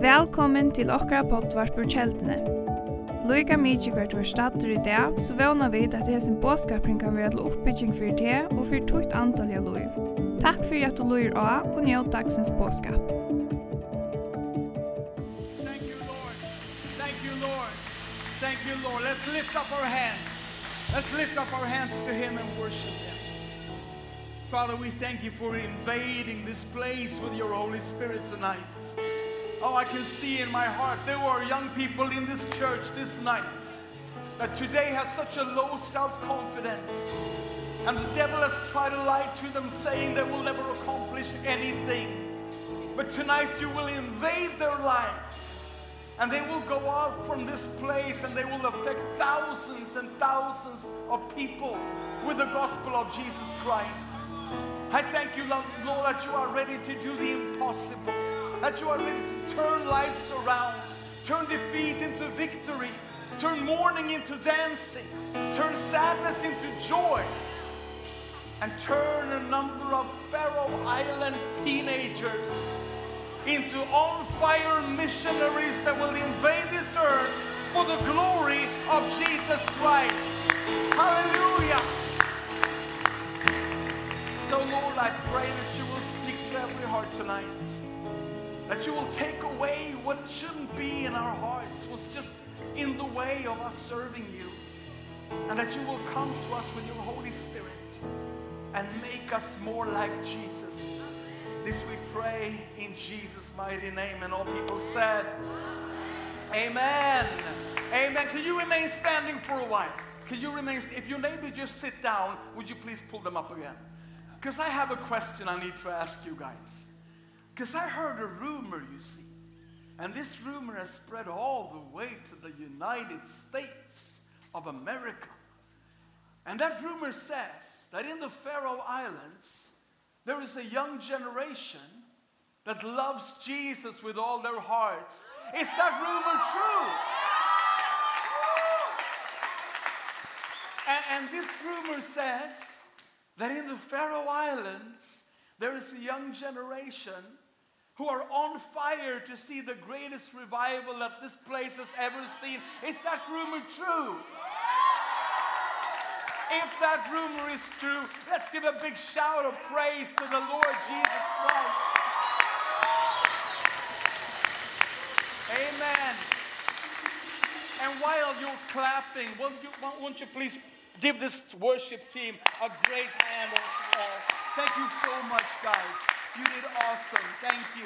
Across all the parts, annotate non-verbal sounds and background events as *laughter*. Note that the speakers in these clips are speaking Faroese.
Velkommen til okra pottvarpur kjeldene. Loika mykje hvert var stater i dag, så vana vi at hesen båskapring kan være til oppbygging for det og for tukt antall av loiv. Takk for at du loir av og njød dagsens båskap. Thank you, Lord. Thank you, Lord. Thank you, Lord. Let's lift up our hands. Let's lift up our hands to Him and worship Him. Father, we thank you for invading this place with your Holy Spirit tonight. Oh, I can see in my heart there were young people in this church this night that today has such a low self-confidence. And the devil has tried to lie to them saying they will never accomplish anything. But tonight you will invade their lives. And they will go out from this place and they will affect thousands and thousands of people with the gospel of Jesus Christ. I thank you, Lord, that you are ready to do the impossible, that you are ready to turn lives around, turn defeat into victory, turn mourning into dancing, turn sadness into joy, and turn a number of Faroe Island teenagers into on-fire missionaries that will invade this earth for the glory of Jesus Christ. Hallelujah! So Lord, I pray that you will speak to every heart tonight. That you will take away what shouldn't be in our hearts, what's just in the way of us serving you. And that you will come to us with your Holy Spirit and make us more like Jesus. This we pray in Jesus' mighty name. And all people said, Amen. Amen. Can you remain standing for a while? Can you remain, if your neighbor just sit down, would you please pull them up again? Because I have a question I need to ask you guys. Because I heard a rumor, you see. And this rumor has spread all the way to the United States of America. And that rumor says that in the Faroe Islands, there is a young generation that loves Jesus with all their hearts. Is that rumor true? And, and this rumor says that in the Faroe Islands, there is a young generation who are on fire to see the greatest revival that this place has ever seen. Is that rumor true? If that rumor is true, let's give a big shout of praise to the Lord Jesus Christ. Amen. And while you're clapping, won't you, won't you please Give this worship team a great hand. Uh, thank you so much, guys. You did awesome. Thank you.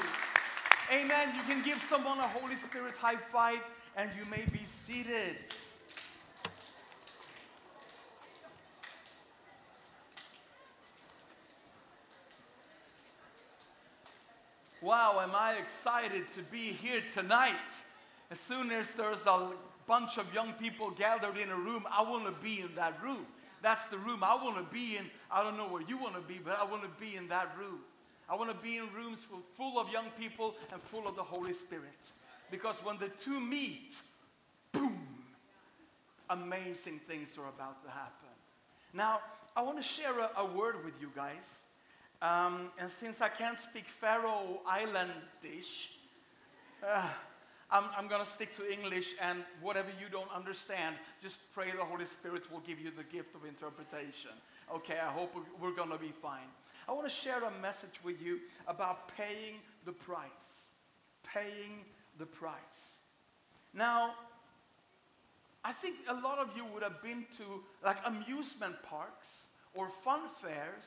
Amen. You can give someone a Holy Spirit high five and you may be seated. Wow, am I excited to be here tonight. As soon as there's a bunch of young people gathered in a room, I want to be in that room. That's the room I want to be in. I don't know where you want to be, but I want to be in that room. I want to be in rooms full of young people and full of the Holy Spirit. Because when the two meet, boom, amazing things are about to happen. Now, I want to share a, a word with you guys. Um, and since I can't speak Faroe Islandish, uh, I'm, I'm going to stick to English and whatever you don't understand, just pray the Holy Spirit will give you the gift of interpretation. Okay, I hope we're going to be fine. I want to share a message with you about paying the price. Paying the price. Now, I think a lot of you would have been to like amusement parks or fun fairs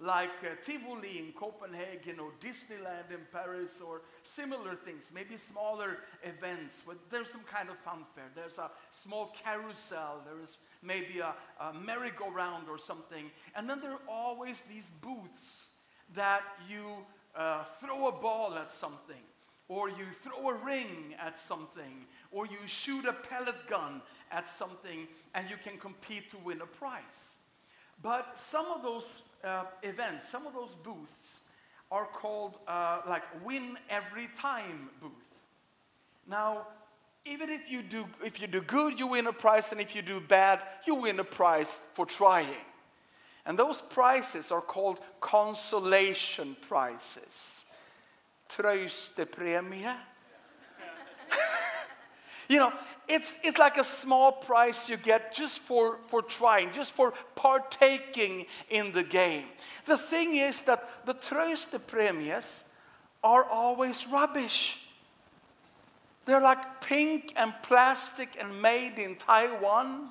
like uh, Tivoli in Copenhagen or Disneyland in Paris or similar things, maybe smaller events where there's some kind of funfair. There's a small carousel, there is maybe a, a merry-go-round or something. And then there are always these booths that you uh, throw a ball at something or you throw a ring at something or you shoot a pellet gun at something and you can compete to win a prize. But some of those uh, events. Some of those booths are called uh, like win every time booth. Now, even if you do if you do good you win a prize and if you do bad you win a prize for trying. And those prizes are called consolation prizes. Trøstepremie You know, it's, it's like a small price you get just for, for trying, just for partaking in the game. The thing is that the tröstepremies are always rubbish. They're like pink and plastic and made in Taiwan.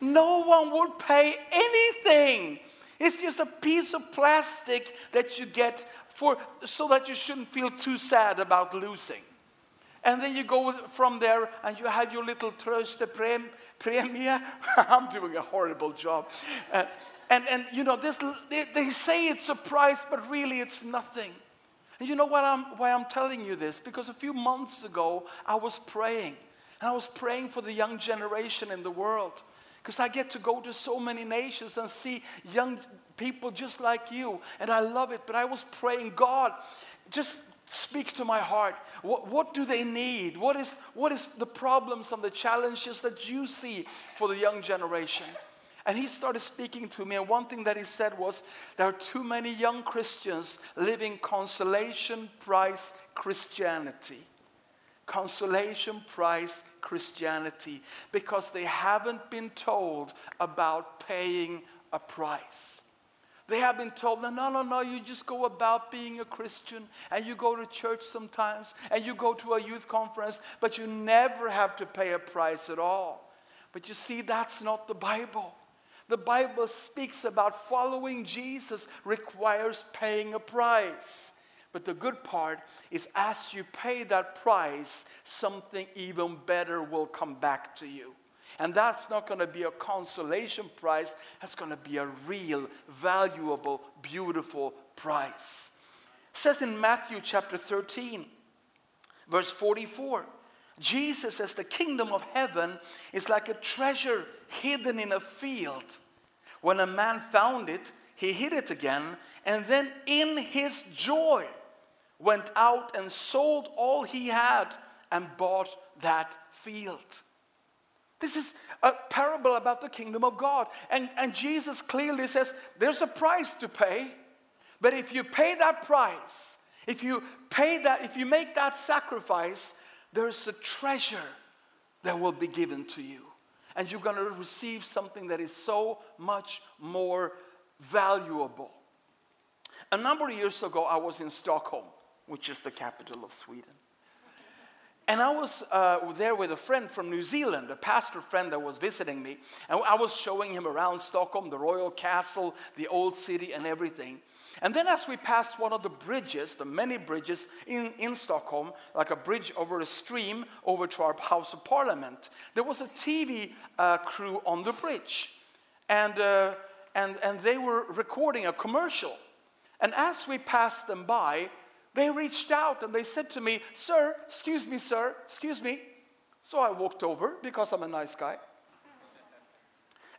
No one would pay anything. It's just a piece of plastic that you get for so that you shouldn't feel too sad about losing. And then you go from there and you have your little trust prem premia. *laughs* I'm doing a horrible job. And, and, and you know, this, they, they say it's a price, but really it's nothing. And you know what I'm, why I'm telling you this? Because a few months ago, I was praying. And I was praying for the young generation in the world. Because I get to go to so many nations and see young people just like you. And I love it. But I was praying, God, just Speak to my heart. What, what do they need? What is, what is the problems and the challenges that you see for the young generation? And he started speaking to me. And one thing that he said was, there are too many young Christians living consolation price Christianity. Consolation price Christianity. Because they haven't been told about paying a price. They have been told, no, no, no, no, you just go about being a Christian and you go to church sometimes and you go to a youth conference, but you never have to pay a price at all. But you see, that's not the Bible. The Bible speaks about following Jesus requires paying a price. But the good part is as you pay that price, something even better will come back to you. And that's not going to be a consolation prize. That's going to be a real, valuable, beautiful prize. It says in Matthew chapter 13, verse 44, Jesus says the kingdom of heaven is like a treasure hidden in a field. When a man found it, he hid it again, and then in his joy went out and sold all he had and bought that field. This is a parable about the kingdom of God. And, and Jesus clearly says there's a price to pay. But if you pay that price, if you pay that, if you make that sacrifice, there's a treasure that will be given to you. And you're going to receive something that is so much more valuable. A number of years ago, I was in Stockholm, which is the capital of Sweden. And I was uh, there with a friend from New Zealand, a pastor friend that was visiting me. And I was showing him around Stockholm, the royal castle, the old city, and everything. And then as we passed one of the bridges, the many bridges in, in Stockholm, like a bridge over a stream over to our House of Parliament, there was a TV uh, crew on the bridge. And, uh, and, and they were recording a commercial. And as we passed them by, They reached out and they said to me, Sir, excuse me, sir, excuse me. So I walked over because I'm a nice guy.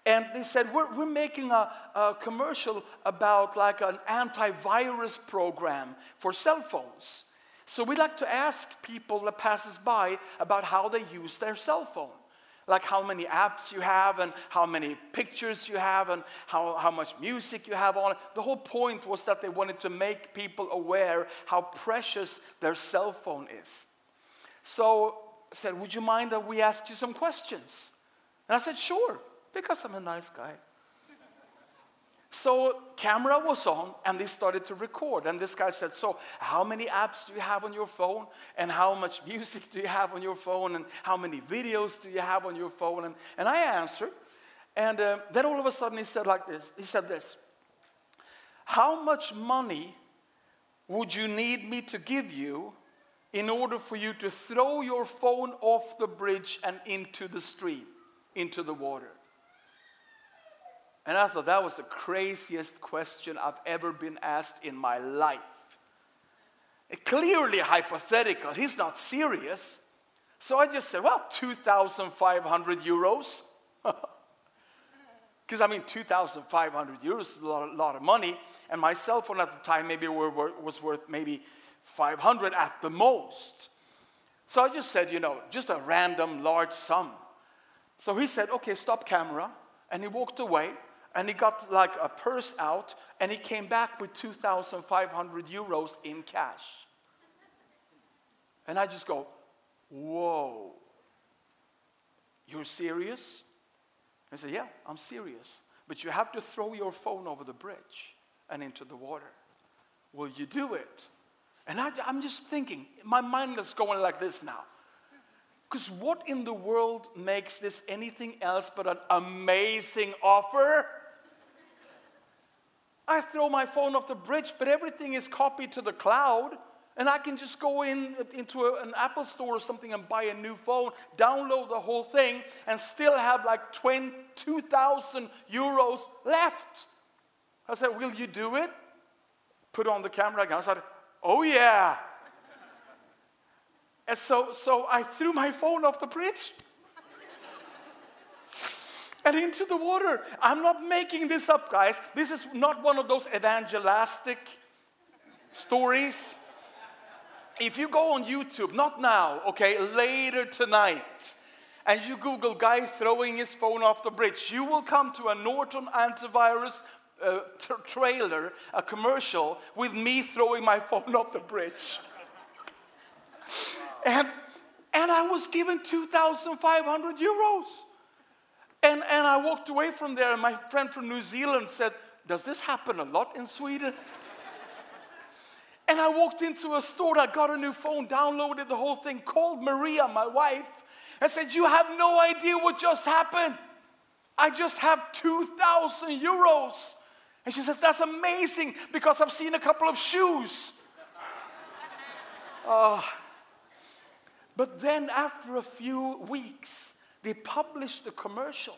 And they said, we're, we're making a, a commercial about like an antivirus program for cell phones. So we like to ask people that passes by about how they use their cell phone like how many apps you have and how many pictures you have and how, how much music you have on it. The whole point was that they wanted to make people aware how precious their cell phone is. So I said, would you mind that we ask you some questions? And I said, sure, because I'm a nice guy. So camera was on and they started to record. And this guy said, so how many apps do you have on your phone? And how much *laughs* music do you have on your phone? And how many videos do you have on your phone? And, and I answered. And uh, then all of a sudden he said like this. He said this. How much money would you need me to give you in order for you to throw your phone off the bridge and into the stream, into the water? And I thought that was the craziest question I've ever been asked in my life. It clearly hypothetical. He's not serious. So I just said, well, 2,500 euros. *laughs* Because, I mean, 2,500 euros is a lot, a lot of money. And my cell phone at the time maybe were, were, was worth maybe 500 at the most. So I just said, you know, just a random large sum. So he said, okay, stop camera. And he walked away. And he got like a purse out and he came back with 2,500 euros in cash. And I just go, whoa, you're serious? I said, yeah, I'm serious. But you have to throw your phone over the bridge and into the water. Will you do it? And I, I'm just thinking, my mind is going like this now. Because what in the world makes this anything else but an amazing offer? I throw my phone off the bridge, but everything is copied to the cloud. And I can just go in into a, an Apple store or something and buy a new phone, download the whole thing, and still have like 22,000 euros left. I said, will you do it? Put on the camera again. I said, oh yeah. and so, so I threw my phone off the bridge and into the water. I'm not making this up, guys. This is not one of those evangelistic stories. If you go on YouTube, not now, okay, later tonight, and you Google guy throwing his phone off the bridge, you will come to a Norton antivirus uh, trailer, a commercial with me throwing my phone off the bridge. and and I was given 2500 euros. And I walked away from there, and my friend from New Zealand said, Does this happen a lot in Sweden? and I walked into a store, I got a new phone, downloaded the whole thing, called Maria, my wife, and said, You have no idea what just happened. I just have 2,000 euros. And she says, That's amazing because I've seen a couple of shoes. uh, *laughs* but then, after a few weeks, they published the commercial.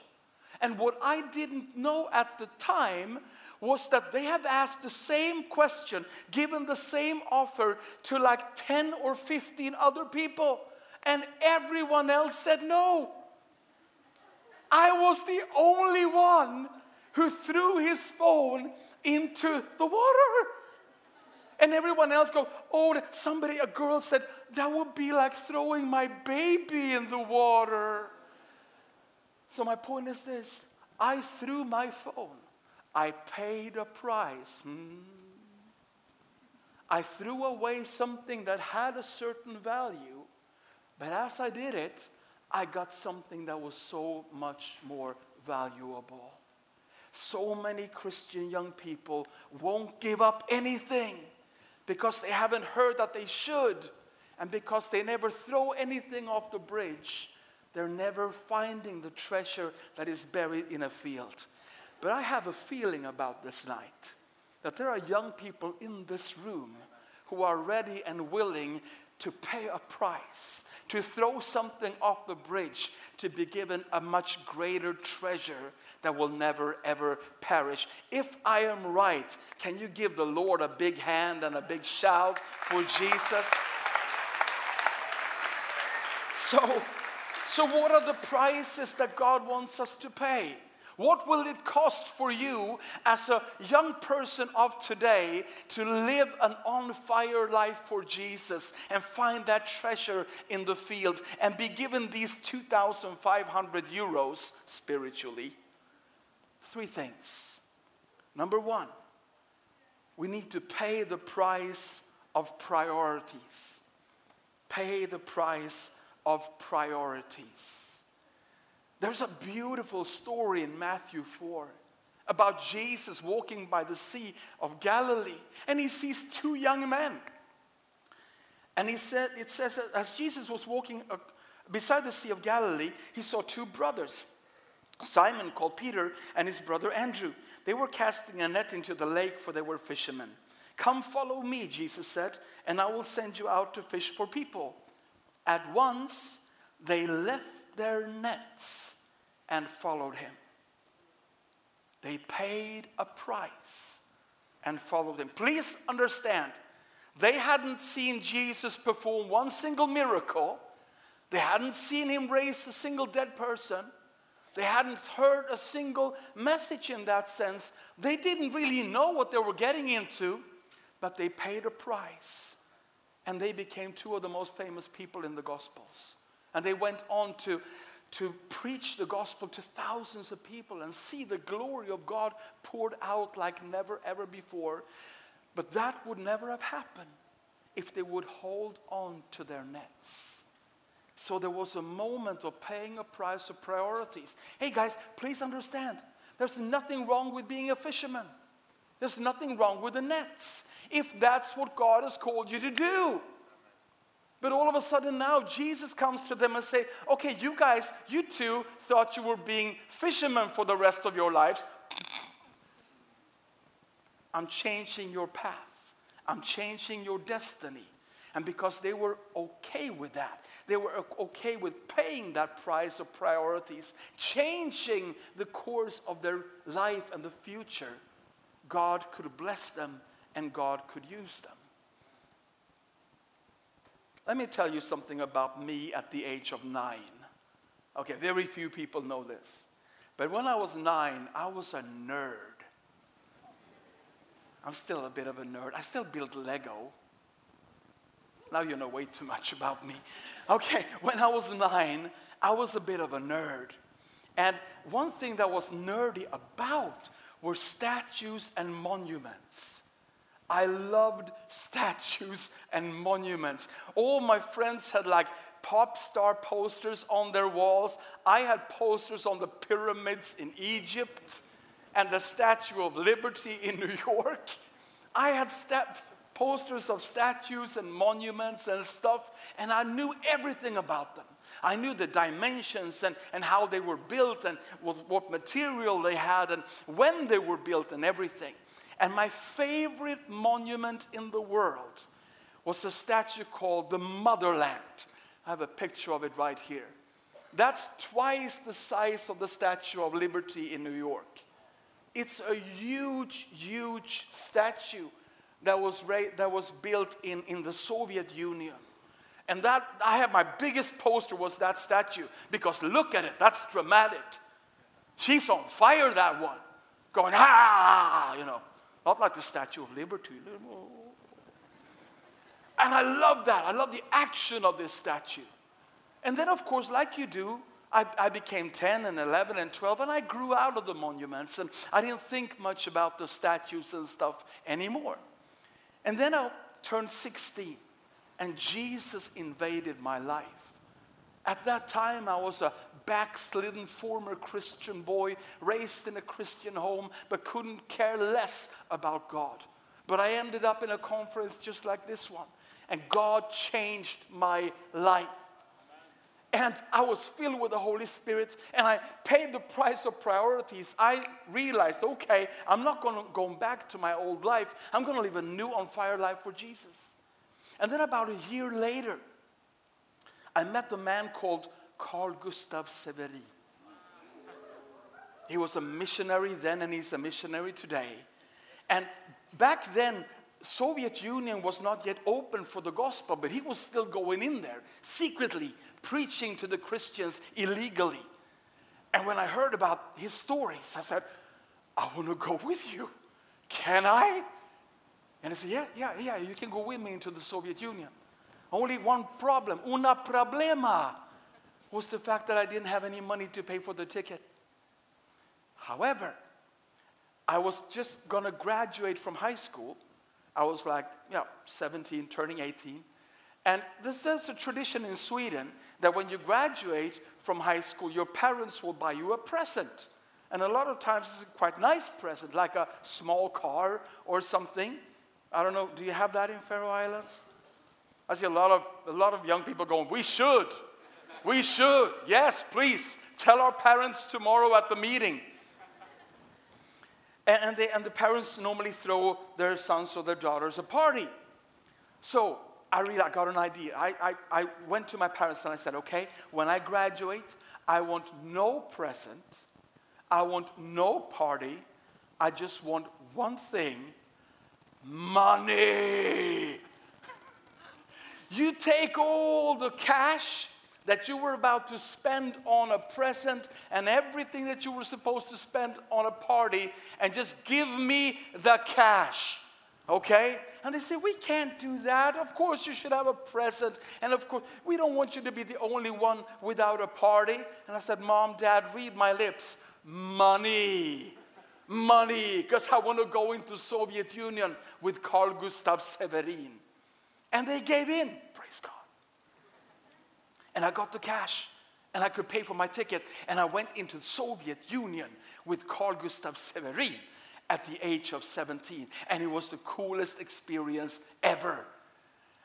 And what I didn't know at the time was that they had asked the same question, given the same offer to like 10 or 15 other people. And everyone else said no. I was the only one who threw his phone into the water. And everyone else go, oh, somebody, a girl said, that would be like throwing my baby in the water. So my point is this. I threw my phone. I paid a price. Hmm. I threw away something that had a certain value. But as I did it, I got something that was so much more valuable. So many Christian young people won't give up anything because they haven't heard that they should and because they never throw anything off the bridge They're never finding the treasure that is buried in a field. But I have a feeling about this night that there are young people in this room who are ready and willing to pay a price, to throw something off the bridge, to be given a much greater treasure that will never, ever perish. If I am right, can you give the Lord a big hand and a big shout for Jesus? So So what are the prices that God wants us to pay? What will it cost for you as a young person of today to live an on fire life for Jesus and find that treasure in the field and be given these 2500 euros spiritually? Three things. Number 1. We need to pay the price of priorities. Pay the price of priorities. There's a beautiful story in Matthew 4 about Jesus walking by the sea of Galilee and he sees two young men. And he said it says that as Jesus was walking beside the sea of Galilee, he saw two brothers, Simon called Peter and his brother Andrew. They were casting a net into the lake for they were fishermen. "Come follow me," Jesus said, "and I will send you out to fish for people." At once they left their nets and followed him. They paid a price and followed him. Please understand, they hadn't seen Jesus perform one single miracle. They hadn't seen him raise a single dead person. They hadn't heard a single message in that sense. They didn't really know what they were getting into, but they paid a price And they became two of the most famous people in the Gospels. And they went on to, to preach the gospel to thousands of people and see the glory of God poured out like never ever before. But that would never have happened if they would hold on to their nets. So there was a moment of paying a price of priorities. Hey guys, please understand, there's nothing wrong with being a fisherman. There's nothing wrong with the nets if that's what God has called you to do. But all of a sudden now Jesus comes to them and say, "Okay, you guys, you two thought you were being fishermen for the rest of your lives. I'm changing your path. I'm changing your destiny." And because they were okay with that, they were okay with paying that price of priorities, changing the course of their life and the future God could bless them and God could use them. Let me tell you something about me at the age of nine. Okay, very few people know this. But when I was nine, I was a nerd. I'm still a bit of a nerd. I still build Lego. Now you know way too much about me. Okay, when I was nine, I was a bit of a nerd. And one thing that was nerdy about were statues and monuments. I loved statues and monuments. All my friends had like pop star posters on their walls. I had posters on the pyramids in Egypt and the Statue of Liberty in New York. I had sta posters of statues and monuments and stuff, and I knew everything about them. I knew the dimensions and, and how they were built and what, what material they had and when they were built and everything. And my favorite monument in the world was a statue called the Motherland. I have a picture of it right here. That's twice the size of the Statue of Liberty in New York. It's a huge, huge statue that was, ra that was built in, in the Soviet Union. And that, I have my biggest poster was that statue. Because look at it, that's dramatic. She's on fire, that one. Going, ah, you know. Not like the Statue of Liberty. And I love that. I love the action of this statue. And then, of course, like you do, I, I became 10 and 11 and 12, and I grew out of the monuments, and I didn't think much about the statues and stuff anymore. And then I turned 16, and Jesus invaded my life. At that time, I was a backslidden former Christian boy, raised in a Christian home, but couldn't care less about God. But I ended up in a conference just like this one, and God changed my life. And I was filled with the Holy Spirit and I paid the price of priorities. I realized, okay, I'm not going to go back to my old life. I'm going to live a new on fire life for Jesus. And then about a year later, I met a man called Carl Gustav Severi. He was a missionary then and he's a missionary today. And back then, Soviet Union was not yet open for the gospel, but he was still going in there secretly preaching to the Christians illegally. And when I heard about his stories, I said, I want to go with you. Can I? And I said, yeah, yeah, yeah, you can go with me into the Soviet Union. Only one problem, una problema, was the fact that I didn't have any money to pay for the ticket. However, I was just going to graduate from high school. I was like, yeah, 17, turning 18. And this is a tradition in Sweden that when you graduate from high school, your parents will buy you a present. And a lot of times it's a quite nice present, like a small car or something. I don't know, do you have that in Faroe Islands? I see a lot of a lot of young people going, "We should. We should. Yes, please tell our parents tomorrow at the meeting." And and they and the parents normally throw their sons or their daughters a party. So, I really I got an idea. I I I went to my parents and I said, "Okay, when I graduate, I want no present. I want no party. I just want one thing money. You take all the cash that you were about to spend on a present and everything that you were supposed to spend on a party and just give me the cash. Okay? And they say, we can't do that. Of course you should have a present. And of course, we don't want you to be the only one without a party. And I said, Mom, Dad, read my lips. Money money because I want to go into Soviet Union with Carl Gustav Severin. And they gave in, praise God. And I got the cash and I could pay for my ticket and I went into the Soviet Union with Carl Gustav Severin at the age of 17 and it was the coolest experience ever.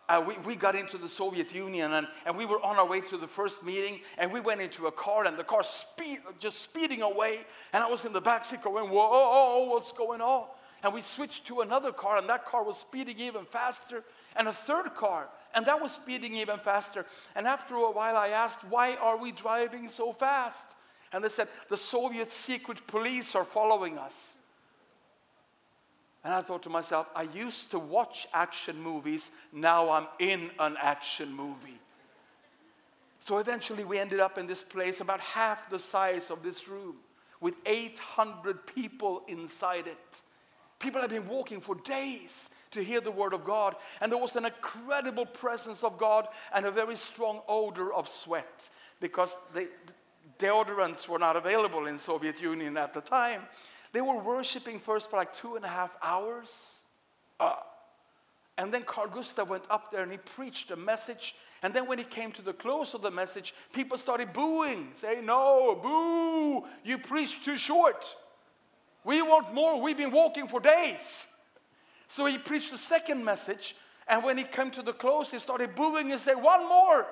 Uh, we, we got into the Soviet Union and, and we were on our way to the first meeting and we went into a car and the car speed, just speeding away and I was in the back seat going, whoa, what's going on? And we switched to another car and that car was speeding even faster and a third car and that was speeding even faster. And after a while I asked, why are we driving so fast? And they said, the Soviet secret police are following us. And I thought to myself, I used to watch action movies, now I'm in an action movie. So eventually we ended up in this place about half the size of this room with 800 people inside it. People had been walking for days to hear the word of God and there was an incredible presence of God and a very strong odor of sweat because the deodorants were not available in Soviet Union at the time. They were worshiping first for like two and a half hours. Uh, and then Carl Gustav went up there and he preached a message. And then when he came to the close of the message, people started booing, saying, no, boo, you preached too short. We want more. We've been walking for days. So he preached the second message. And when he came to the close, he started booing and said, one more.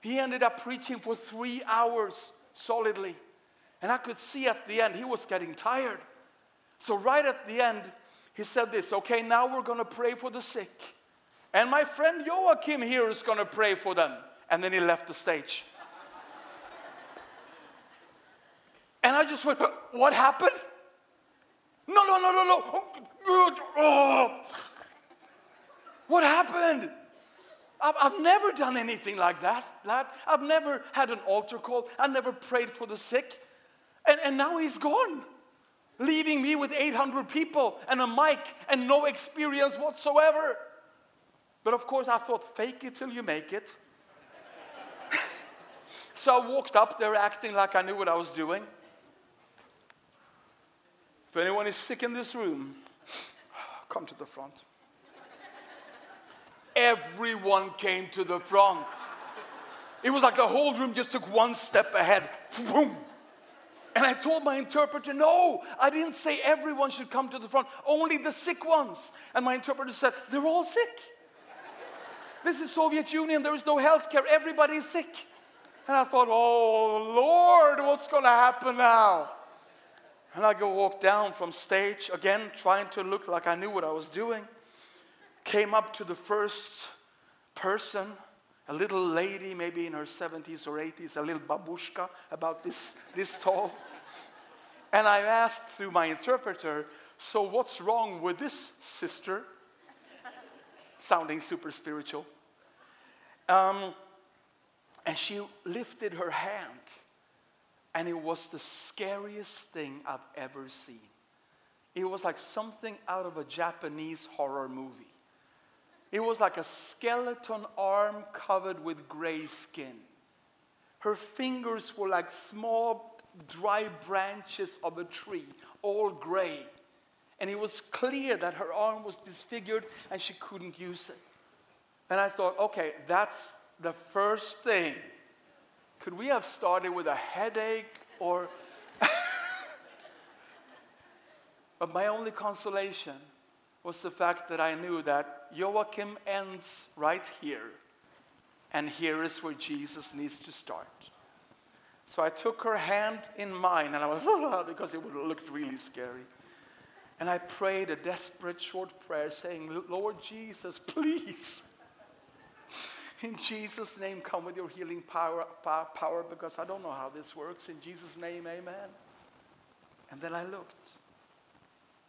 He ended up preaching for three hours solidly. And I could see at the end, he was getting tired. So right at the end, he said this, okay, now we're going to pray for the sick. And my friend Joachim here is going to pray for them. And then he left the stage. and I just went, what happened? No, no, no, no, no. Oh. What happened? I've, I've never done anything like that, lad. I've never had an altar call. I've never prayed for the sick. And, and now he's gone leaving me with 800 people and a mic and no experience whatsoever. But of course I thought, fake it till you make it. *laughs* so I walked up there acting like I knew what I was doing. If anyone is sick in this room, *sighs* come to the front. Everyone came to the front. It was like the whole room just took one step ahead. Boom! And I told my interpreter, no, I didn't say everyone should come to the front, only the sick ones. And my interpreter said, they're all sick. This is Soviet Union, there is no health care, everybody is sick. And I thought, oh, Lord, what's going to happen now? And I go walk down from stage, again, trying to look like I knew what I was doing. Came up to the first person, a little lady, maybe in her 70s or 80s, a little babushka about this, this tall. And I asked through my interpreter, so what's wrong with this sister? Sounding super spiritual. Um, and she lifted her hand. And it was the scariest thing I've ever seen. It was like something out of a Japanese horror movie. It was like a skeleton arm covered with gray skin. Her fingers were like small dry branches of a tree, all gray. And it was clear that her arm was disfigured and she couldn't use it. And I thought, okay, that's the first thing. Could we have started with a headache or *laughs* But my only consolation was the fact that I knew that Joachim ends right here. And here is where Jesus needs to start. So I took her hand in mine and I was, *laughs* because it looked really scary. And I prayed a desperate short prayer saying, Lord Jesus, please. *laughs* In Jesus' name, come with your healing power, power because I don't know how this works. In Jesus' name, amen. And then I looked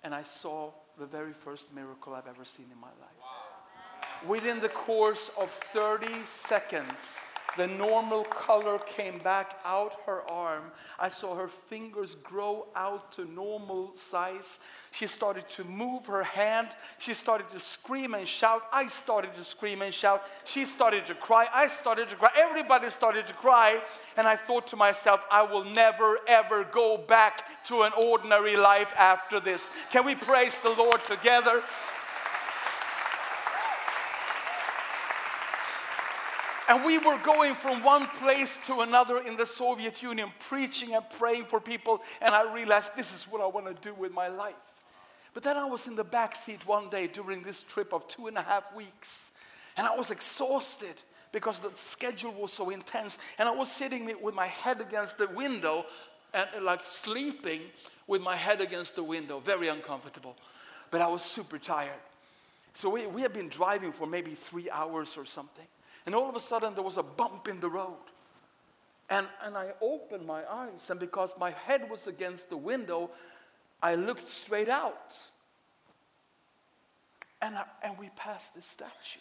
and I saw the very first miracle I've ever seen in my life. Wow. Within the course of 30 seconds, The normal color came back out her arm. I saw her fingers grow out to normal size. She started to move her hand. She started to scream and shout. I started to scream and shout. She started to cry. I started to cry. Everybody started to cry. And I thought to myself, I will never, ever go back to an ordinary life after this. Can we praise the Lord together? And we were going from one place to another in the Soviet Union, preaching and praying for people. And I realized this is what I want to do with my life. But then I was in the back seat one day during this trip of two and a half weeks. And I was exhausted because the schedule was so intense. And I was sitting with my head against the window, and like sleeping with my head against the window, very uncomfortable. But I was super tired. So we, we had been driving for maybe three hours or something. And all of a sudden, there was a bump in the road. And, and I opened my eyes, and because my head was against the window, I looked straight out. And, I, and we passed this statue.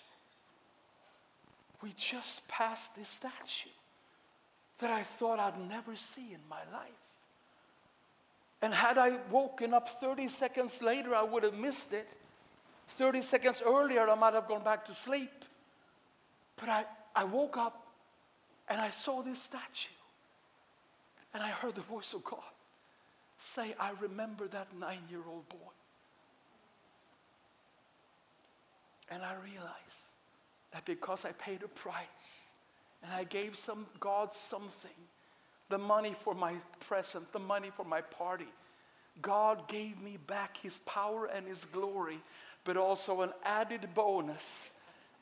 We just passed this statue that I thought I'd never see in my life. And had I woken up 30 seconds later, I would have missed it. 30 seconds earlier, I might have gone back to sleep. But I, I woke up and I saw this statue. And I heard the voice of God say, I remember that nine-year-old boy. And I realized that because I paid a price and I gave some God something, the money for my present, the money for my party, God gave me back his power and his glory, but also an added bonus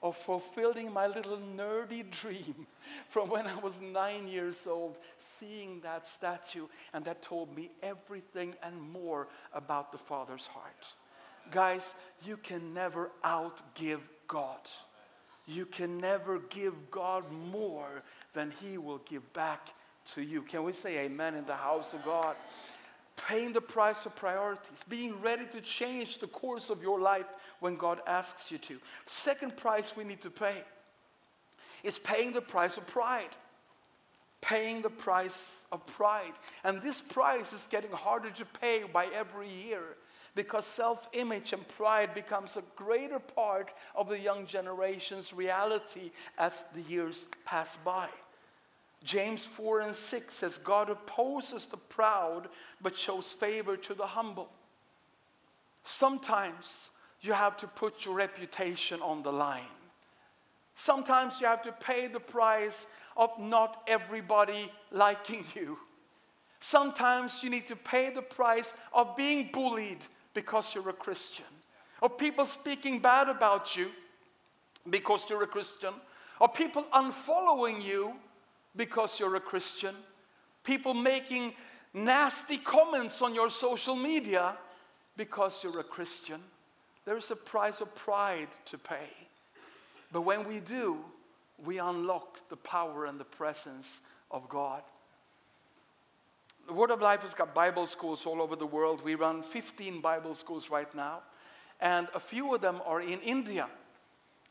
of fulfilling my little nerdy dream from when I was nine years old, seeing that statue, and that told me everything and more about the Father's heart. Guys, you can never outgive God. You can never give God more than he will give back to you. Can we say amen in the house of God? Amen paying the price of priorities, being ready to change the course of your life when God asks you to. The Second price we need to pay is paying the price of pride. Paying the price of pride. And this price is getting harder to pay by every year because self-image and pride becomes a greater part of the young generation's reality as the years pass by. James 4 and 6 says, God opposes the proud, but shows favor to the humble. Sometimes you have to put your reputation on the line. Sometimes you have to pay the price of not everybody liking you. Sometimes you need to pay the price of being bullied because you're a Christian. Of people speaking bad about you because you're a Christian. Of people unfollowing you because because you're a Christian, people making nasty comments on your social media because you're a Christian. There is a price of pride to pay. But when we do, we unlock the power and the presence of God. The Word of Life has got Bible schools all over the world. We run 15 Bible schools right now. And a few of them are in India.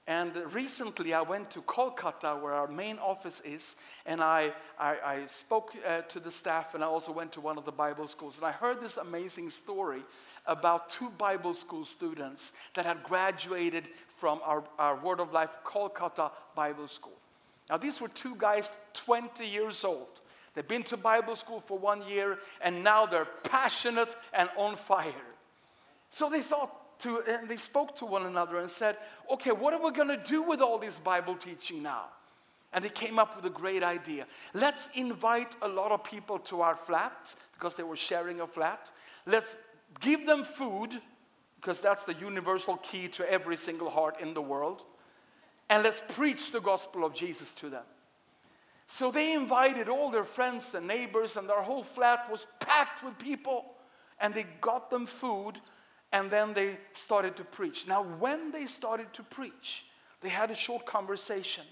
And recently I went to Kolkata where our main office is and I, I, I spoke uh, to the staff and I also went to one of the Bible schools and I heard this amazing story about two Bible school students that had graduated from our, our Word of Life Kolkata Bible School. Now these were two guys 20 years old. They've been to Bible school for one year and now they're passionate and on fire. So they thought to, and they spoke to one another and said, okay, what are we going to do with all this Bible teaching now? And they came up with a great idea. Let's invite a lot of people to our flat because they were sharing a flat. Let's give them food because that's the universal key to every single heart in the world. And let's preach the gospel of Jesus to them. So they invited all their friends and neighbors and their whole flat was packed with people and they got them food And then they started to preach. Now, when they started to preach, they had a short conversation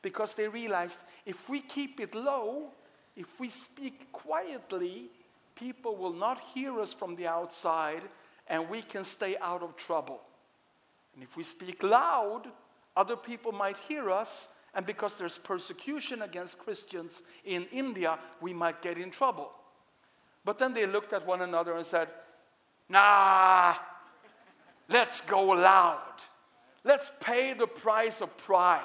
because they realized if we keep it low, if we speak quietly, people will not hear us from the outside and we can stay out of trouble. And if we speak loud, other people might hear us and because there's persecution against Christians in India, we might get in trouble. But then they looked at one another and said, Nah, let's go loud. Let's pay the price of pride.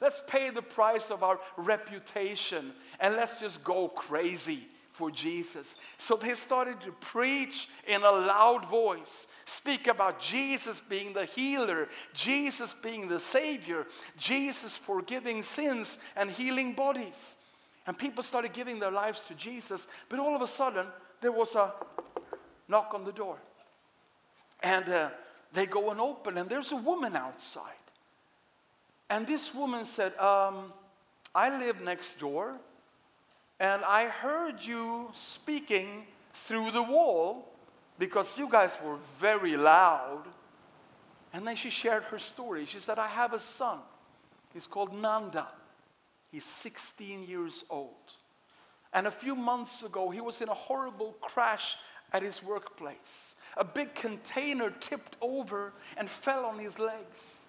Let's pay the price of our reputation and let's just go crazy for Jesus. So they started to preach in a loud voice, speak about Jesus being the healer, Jesus being the savior, Jesus forgiving sins and healing bodies. And people started giving their lives to Jesus, but all of a sudden there was a knock on the door. And uh, they go and open, and there's a woman outside. And this woman said, um, I live next door, and I heard you speaking through the wall because you guys were very loud. And then she shared her story. She said, I have a son. He's called Nanda. He's 16 years old. And a few months ago, he was in a horrible crash at his workplace. A big container tipped over and fell on his legs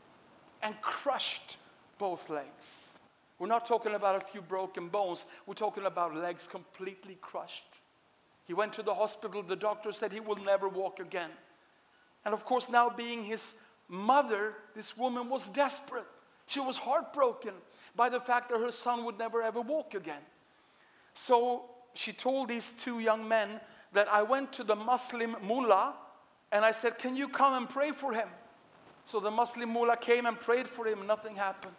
and crushed both legs. We're not talking about a few broken bones. We're talking about legs completely crushed. He went to the hospital. The doctor said he will never walk again. And of course, now being his mother, this woman was desperate. She was heartbroken by the fact that her son would never ever walk again. So she told these two young men that I went to the Muslim mullah and I said, Can you come and pray for him? So the Muslim mullah came and prayed for him. Nothing happened.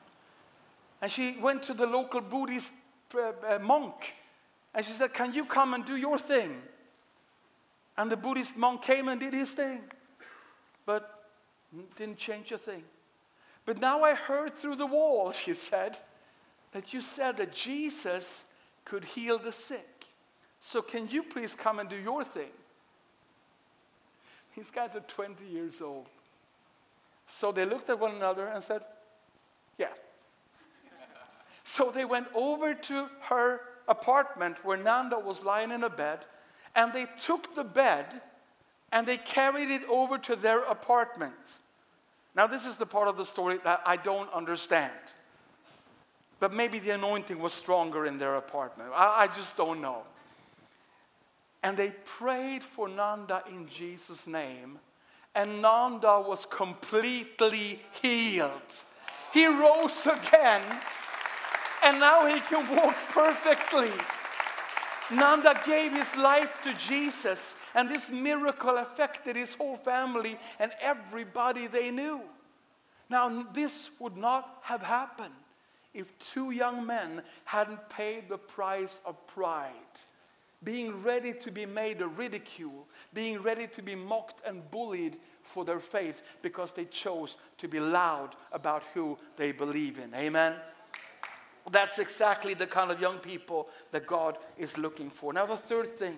And she went to the local Buddhist uh, uh, monk and she said, Can you come and do your thing? And the Buddhist monk came and did his thing, but didn't change a thing. But now I heard through the wall, *laughs* she said, that you said that Jesus could heal the sick. So can you please come and do your thing? These guys are 20 years old. So they looked at one another and said, yeah. *laughs* so they went over to her apartment where Nanda was lying in a bed and they took the bed and they carried it over to their apartment. Now this is the part of the story that I don't understand. But maybe the anointing was stronger in their apartment. I I just don't know. And they prayed for Nanda in Jesus' name. And Nanda was completely healed. He rose again. And now he can walk perfectly. Nanda gave his life to Jesus. And this miracle affected his whole family and everybody they knew. Now, this would not have happened if two young men hadn't paid the price of pride being ready to be made a ridicule, being ready to be mocked and bullied for their faith because they chose to be loud about who they believe in. Amen. That's exactly the kind of young people that God is looking for. Now the third thing,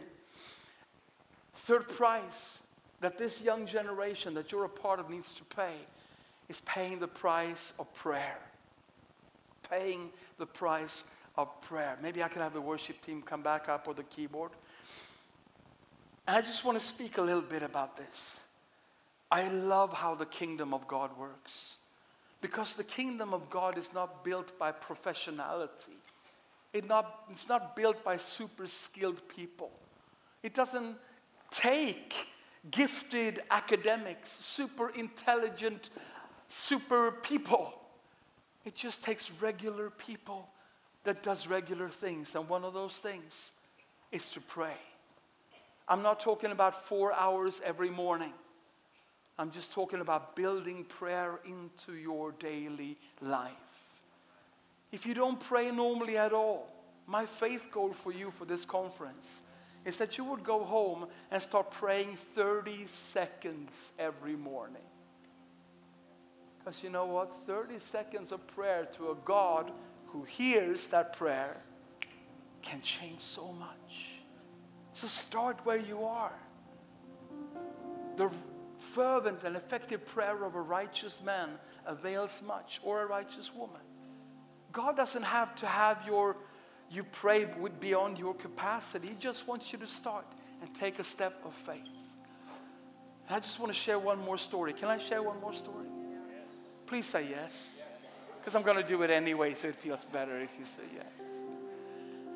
third price that this young generation that you're a part of needs to pay is paying the price of prayer. Paying the price of prayer. Maybe I can have the worship team come back up or the keyboard. And I just want to speak a little bit about this. I love how the kingdom of God works. Because the kingdom of God is not built by professionality. It not, it's not built by super skilled people. It doesn't take gifted academics, super intelligent, super people. It just takes regular people that does regular things. And one of those things is to pray. I'm not talking about 4 hours every morning. I'm just talking about building prayer into your daily life. If you don't pray normally at all, my faith goal for you for this conference is that you would go home and start praying 30 seconds every morning. Because you know what? 30 seconds of prayer to a God who hears that prayer can change so much. So start where you are. The fervent and effective prayer of a righteous man avails much, or a righteous woman. God doesn't have to have your, you pray with beyond your capacity. He just wants you to start and take a step of faith. And I just want to share one more story. Can I share one more story? Please say yes because I'm going to do it anyway, so it feels better if you say yes.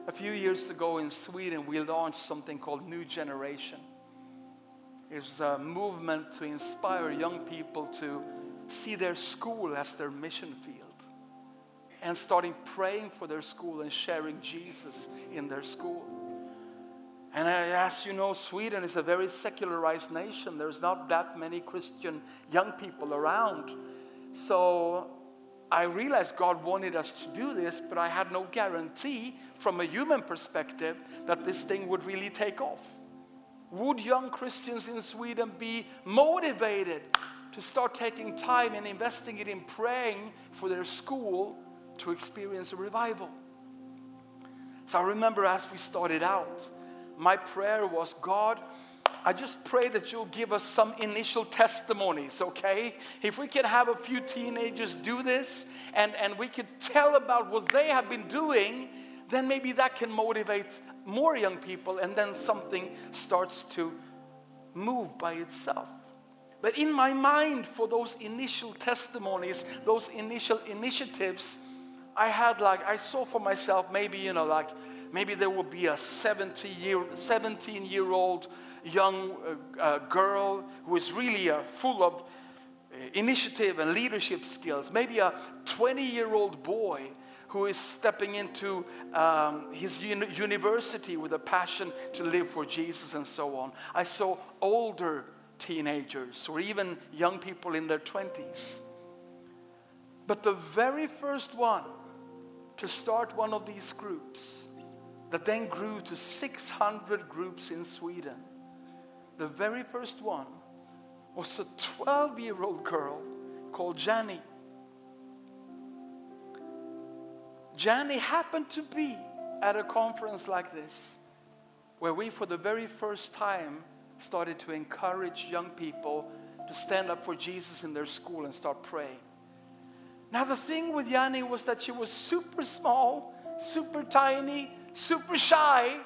A few years ago in Sweden, we launched something called New Generation. It's a movement to inspire young people to see their school as their mission field and starting praying for their school and sharing Jesus in their school. And as you know, Sweden is a very secularized nation. There's not that many Christian young people around. So I realized God wanted us to do this, but I had no guarantee from a human perspective that this thing would really take off. Would young Christians in Sweden be motivated to start taking time and investing it in praying for their school to experience a revival? So I remember as we started out, my prayer was, God, God, I just pray that you'll give us some initial testimonies, okay? If we could have a few teenagers do this and and we could tell about what they have been doing, then maybe that can motivate more young people and then something starts to move by itself. But in my mind for those initial testimonies, those initial initiatives, I had like I saw for myself maybe you know like maybe there would be a 70 year 17 year old young uh, uh, girl who is really uh, full of uh, initiative and leadership skills, maybe a 20-year-old boy who is stepping into um, his uni university with a passion to live for Jesus and so on. I saw older teenagers or even young people in their 20s. But the very first one to start one of these groups that then grew to 600 groups in Sweden the very first one was a 12-year-old girl called Jenny Jenny happened to be at a conference like this where we for the very first time started to encourage young people to stand up for Jesus in their school and start praying. Now the thing with Jenny was that she was super small, super tiny, super shy,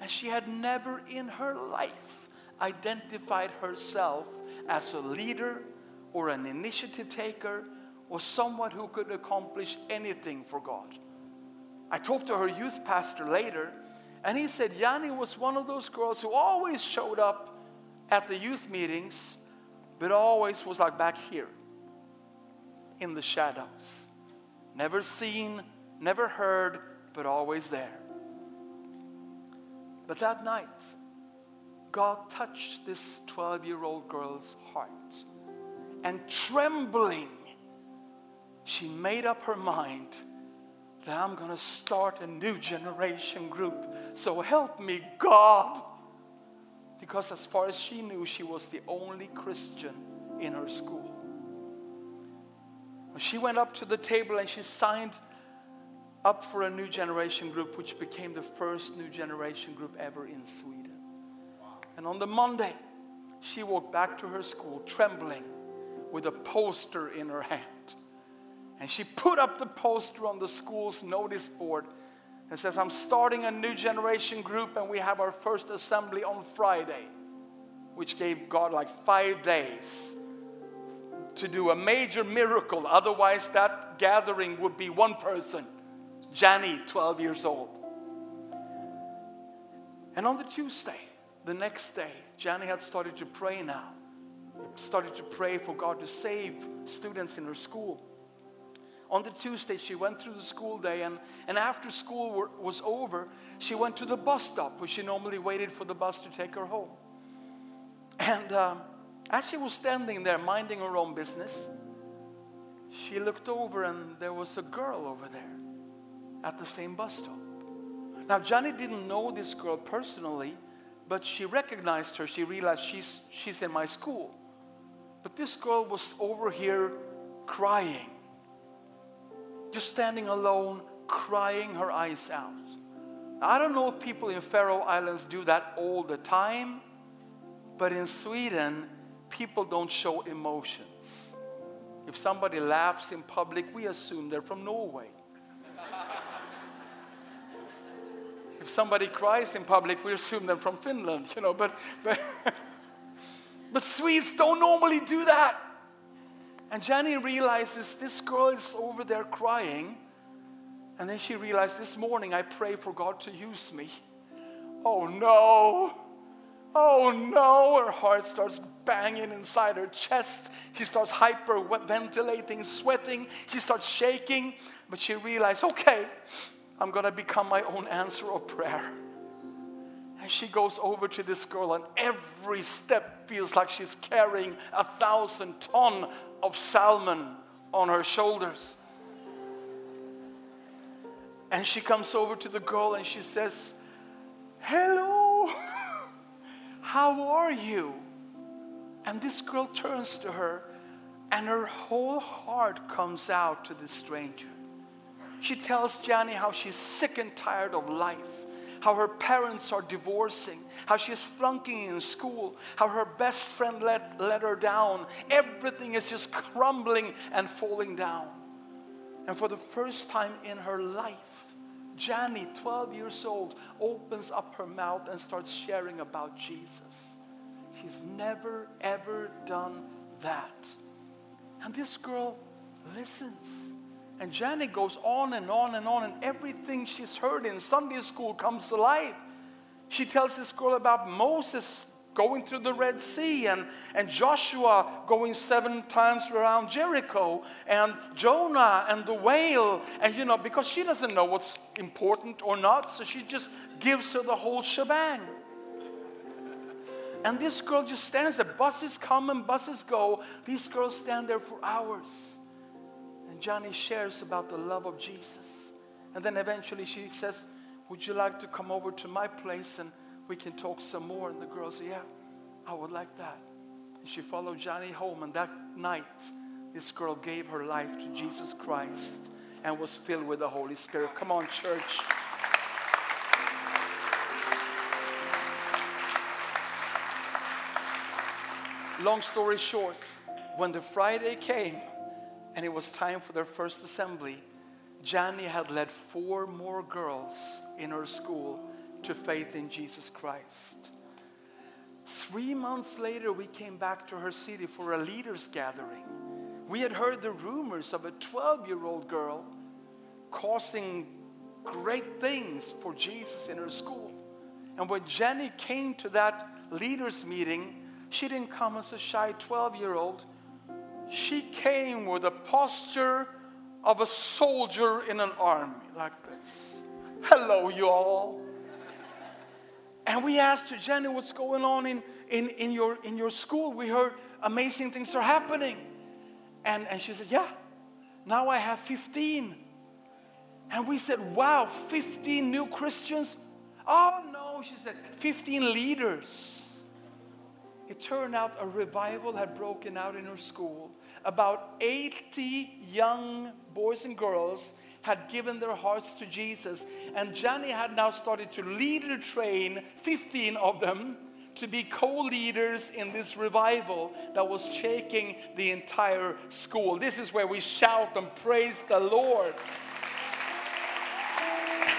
and she had never in her life identified herself as a leader or an initiative taker or someone who could accomplish anything for God. I talked to her youth pastor later, and he said Yanni was one of those girls who always showed up at the youth meetings, but always was like back here in the shadows. Never seen, never heard, but always there. But that night, God touched this 12-year-old girl's heart. And trembling, she made up her mind that I'm going to start a new generation group. So help me, God. Because as far as she knew, she was the only Christian in her school. She went up to the table and she signed up for a new generation group, which became the first new generation group ever in Sweden. And on the Monday, she walked back to her school trembling with a poster in her hand. And she put up the poster on the school's notice board and says, I'm starting a new generation group and we have our first assembly on Friday, which gave God like five days to do a major miracle. Otherwise, that gathering would be one person, Janny, 12 years old. And on the Tuesday, the next day, Jenny had started to pray now. Started to pray for God to save students in her school. On the Tuesday, she went through the school day, and, and after school were, was over, she went to the bus stop where she normally waited for the bus to take her home. And um, as she was standing there minding her own business, she looked over and there was a girl over there at the same bus stop. Now, Johnny didn't know this girl personally, but but she recognized her. She realized she's, she's in my school. But this girl was over here crying, just standing alone, crying her eyes out. I don't know if people in Faroe Islands do that all the time, but in Sweden, people don't show emotions. If somebody laughs in public, we assume they're from Norway. Norway. if somebody cries in public, we assume them from Finland, you know, but, but, *laughs* but Swedes don't normally do that. And Jenny realizes this girl is over there crying. And then she realized this morning I pray for God to use me. Oh no. Oh no, her heart starts banging inside her chest. She starts hyperventilating, sweating. She starts shaking, but she realized, okay, I'm going to become my own answer of prayer. And she goes over to this girl and every step feels like she's carrying a thousand ton of salmon on her shoulders. And she comes over to the girl and she says, Hello, *laughs* how are you? And this girl turns to her and her whole heart comes out to this stranger. She tells Johnny how she's sick and tired of life, how her parents are divorcing, how she's flunking in school, how her best friend let, let her down. Everything is just crumbling and falling down. And for the first time in her life, Johnny, 12 years old, opens up her mouth and starts sharing about Jesus. She's never, ever done that. And this girl listens. And Janet goes on and on and on, and everything she's heard in Sunday school comes to life. She tells this girl about Moses going through the Red Sea and, and Joshua going seven times around Jericho and Jonah and the whale. And, you know, because she doesn't know what's important or not, so she just gives her the whole shebang. And this girl just stands there. Buses come and buses go. These girls stand there for hours. And Johnny shares about the love of Jesus. And then eventually she says, would you like to come over to my place and we can talk some more? And the girl said, yeah, I would like that. And she followed Johnny home. And that night, this girl gave her life to Jesus Christ and was filled with the Holy Spirit. Come on, church. Long story short, when the Friday came, and it was time for their first assembly, Johnny had led four more girls in her school to faith in Jesus Christ. Three months later, we came back to her city for a leaders' gathering. We had heard the rumors of a 12-year-old girl causing great things for Jesus in her school. And when Jenny came to that leaders' meeting, she didn't come as a shy 12-year-old she came with a posture of a soldier in an army like this. Hello, you all. And we asked her, Jenny, what's going on in, in, in, your, in your school? We heard amazing things are happening. And, and she said, yeah, now I have 15. And we said, wow, 15 new Christians? Oh, no, she said, 15 leaders it turned out a revival had broken out in her school. About 80 young boys and girls had given their hearts to Jesus. And Johnny had now started to lead and train 15 of them to be co-leaders in this revival that was shaking the entire school. This is where we shout and praise the Lord.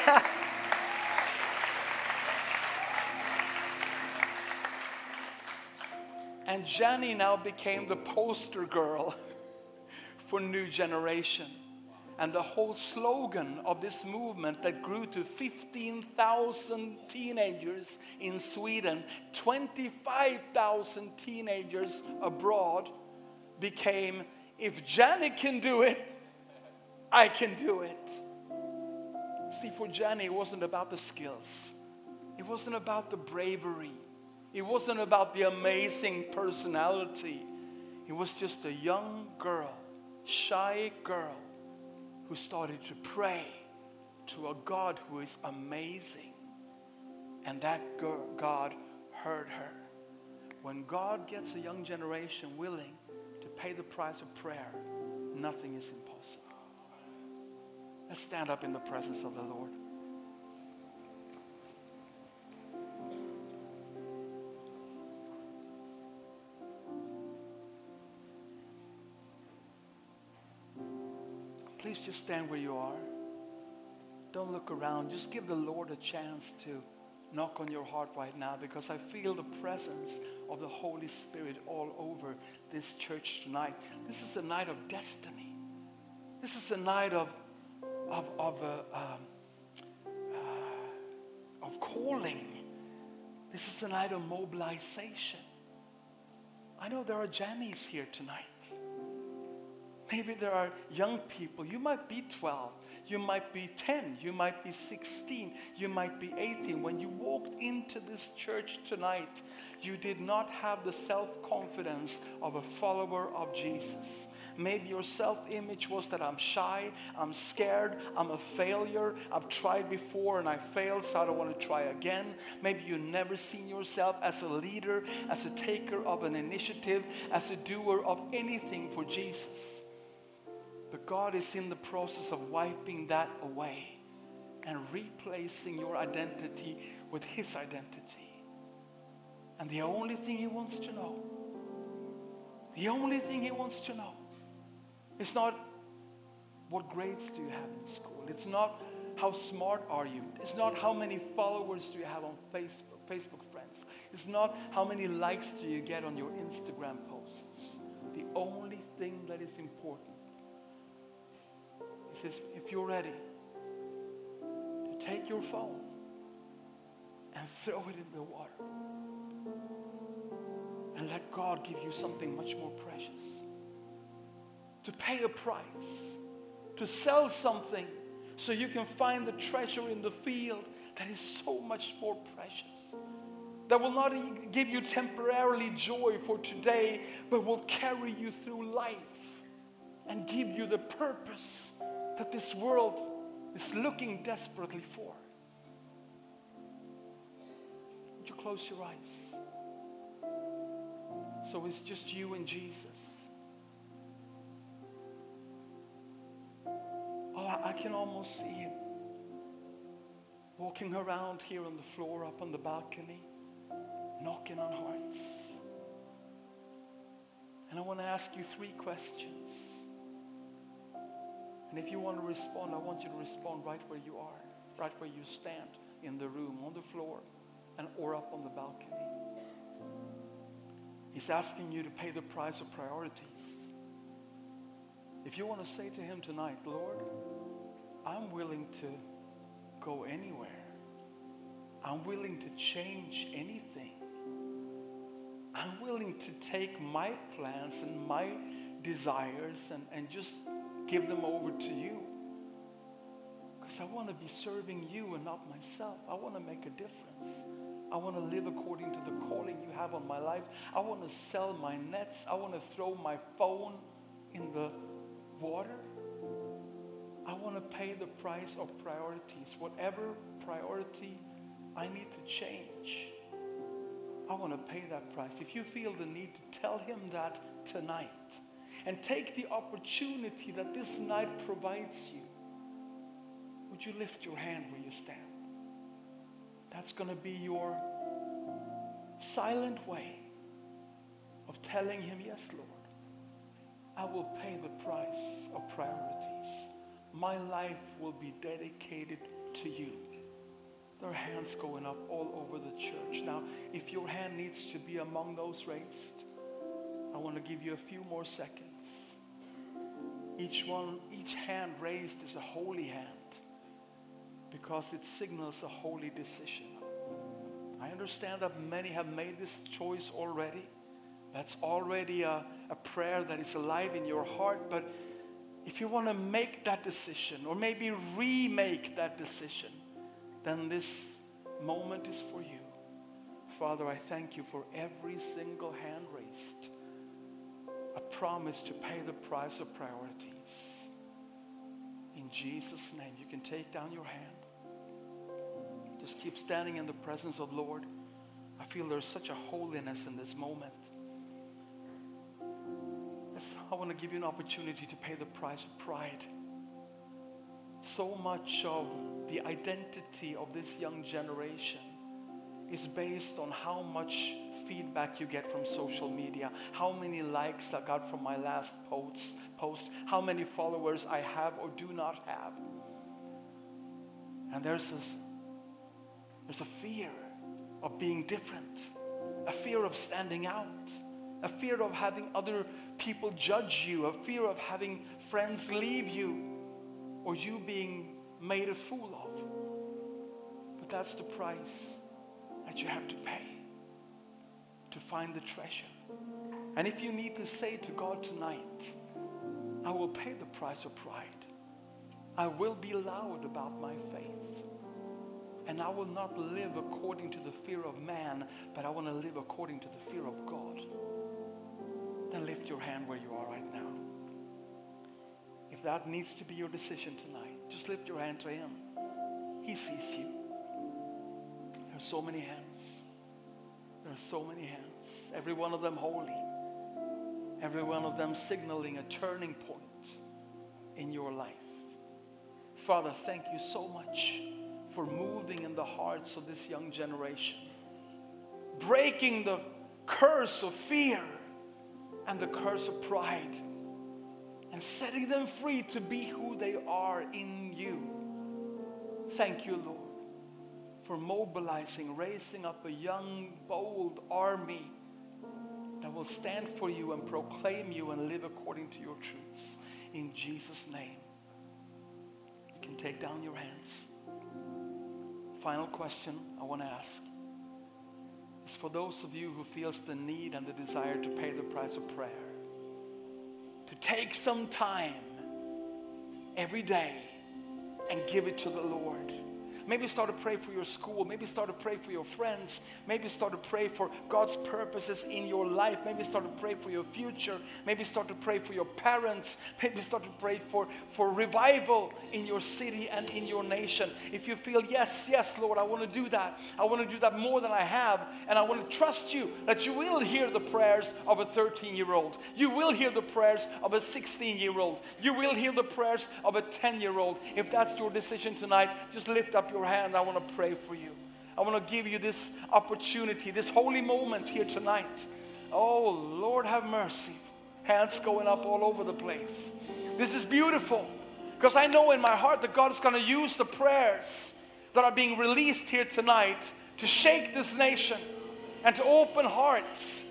*laughs* And Jenny now became the poster girl for New Generation. And the whole slogan of this movement that grew to 15,000 teenagers in Sweden, 25,000 teenagers abroad, became, if Jenny can do it, I can do it. See, for Jenny, it wasn't about the skills. It wasn't about the bravery. It wasn't about the amazing personality. It was just a young girl, shy girl, who started to pray to a God who is amazing. And that girl, God heard her. When God gets a young generation willing to pay the price of prayer, nothing is impossible. Let's stand up in the presence of the Lord. Please just stand where you are. Don't look around. Just give the Lord a chance to knock on your heart right now because I feel the presence of the Holy Spirit all over this church tonight. This is a night of destiny. This is a night of of of a um uh, of calling. This is a night of mobilization. I know there are Jannies here tonight. Maybe there are young people. You might be 12. You might be 10. You might be 16. You might be 18. When you walked into this church tonight, you did not have the self-confidence of a follower of Jesus. Maybe your self-image was that I'm shy, I'm scared, I'm a failure, I've tried before and I failed, so I don't want to try again. Maybe you never seen yourself as a leader, as a taker of an initiative, as a doer of anything for Jesus. But God is in the process of wiping that away and replacing your identity with his identity. And the only thing he wants to know, the only thing he wants to know is not what grades do you have in school. It's not how smart are you. It's not how many followers do you have on Facebook, Facebook friends. It's not how many likes do you get on your Instagram posts. The only thing that is important He says, if you're ready to take your phone and throw it in the water and let God give you something much more precious. To pay a price, to sell something so you can find the treasure in the field that is so much more precious. That will not give you temporarily joy for today, but will carry you through life and give you the purpose that this world is looking desperately for. Would you close your eyes? So it's just you and Jesus. Oh, I, I can almost see him walking around here on the floor, up on the balcony, knocking on hearts. And I want to ask you three questions. And if you want to respond, I want you to respond right where you are, right where you stand, in the room, on the floor, and or up on the balcony. He's asking you to pay the price of priorities. If you want to say to him tonight, Lord, I'm willing to go anywhere. I'm willing to change anything. I'm willing to take my plans and my desires and, and just give them over to you. Because I want to be serving you and not myself. I want to make a difference. I want to live according to the calling you have on my life. I want to sell my nets. I want to throw my phone in the water. I want to pay the price of priorities. Whatever priority I need to change, I want to pay that price. If you feel the need to tell him that tonight, and take the opportunity that this night provides you, would you lift your hand where you stand? That's going to be your silent way of telling him, yes, Lord, I will pay the price of priorities. My life will be dedicated to you. There are hands going up all over the church. Now, if your hand needs to be among those raised, I want to give you a few more seconds. Each one, each hand raised is a holy hand because it signals a holy decision. I understand that many have made this choice already. That's already a, a prayer that is alive in your heart. But if you want to make that decision or maybe remake that decision, then this moment is for you. Father, I thank you for every single hand raised a promise to pay the price of priorities. In Jesus' name, you can take down your hand. Just keep standing in the presence of Lord. I feel there's such a holiness in this moment. Yes, I want to give you an opportunity to pay the price of pride. So much of the identity of this young generation is based on how much feedback you get from social media, how many likes I got from my last post, post how many followers I have or do not have. And there's a, there's a fear of being different, a fear of standing out, a fear of having other people judge you, a fear of having friends leave you or you being made a fool of. But that's the price that you have to pay to find the treasure. And if you need to say to God tonight, I will pay the price of pride. I will be loud about my faith. And I will not live according to the fear of man, but I want to live according to the fear of God. Then lift your hand where you are right now. If that needs to be your decision tonight, just lift your hand to him. He sees you. There are so many hands. There are so many hands. Every one of them holy. Every one of them signaling a turning point in your life. Father, thank you so much for moving in the hearts of this young generation. Breaking the curse of fear and the curse of pride and setting them free to be who they are in you. Thank you, Lord for mobilizing, raising up a young, bold army that will stand for you and proclaim you and live according to your truths. In Jesus' name, you can take down your hands. Final question I want to ask is for those of you who feels the need and the desire to pay the price of prayer, to take some time every day and give it to the Lord Maybe start to pray for your school. Maybe start to pray for your friends. Maybe start to pray for God's purposes in your life. Maybe start to pray for your future. Maybe start to pray for your parents. Maybe start to pray for, for revival in your city and in your nation. If you feel, yes, yes, Lord, I want to do that. I want to do that more than I have. And I want to trust you that you will hear the prayers of a 13-year-old. You will hear the prayers of a 16-year-old. You will hear the prayers of a 10-year-old. If that's your decision tonight, just lift up your your hand. I want to pray for you. I want to give you this opportunity, this holy moment here tonight. Oh, Lord, have mercy. Hands going up all over the place. This is beautiful because I know in my heart that God is going to use the prayers that are being released here tonight to shake this nation and to open hearts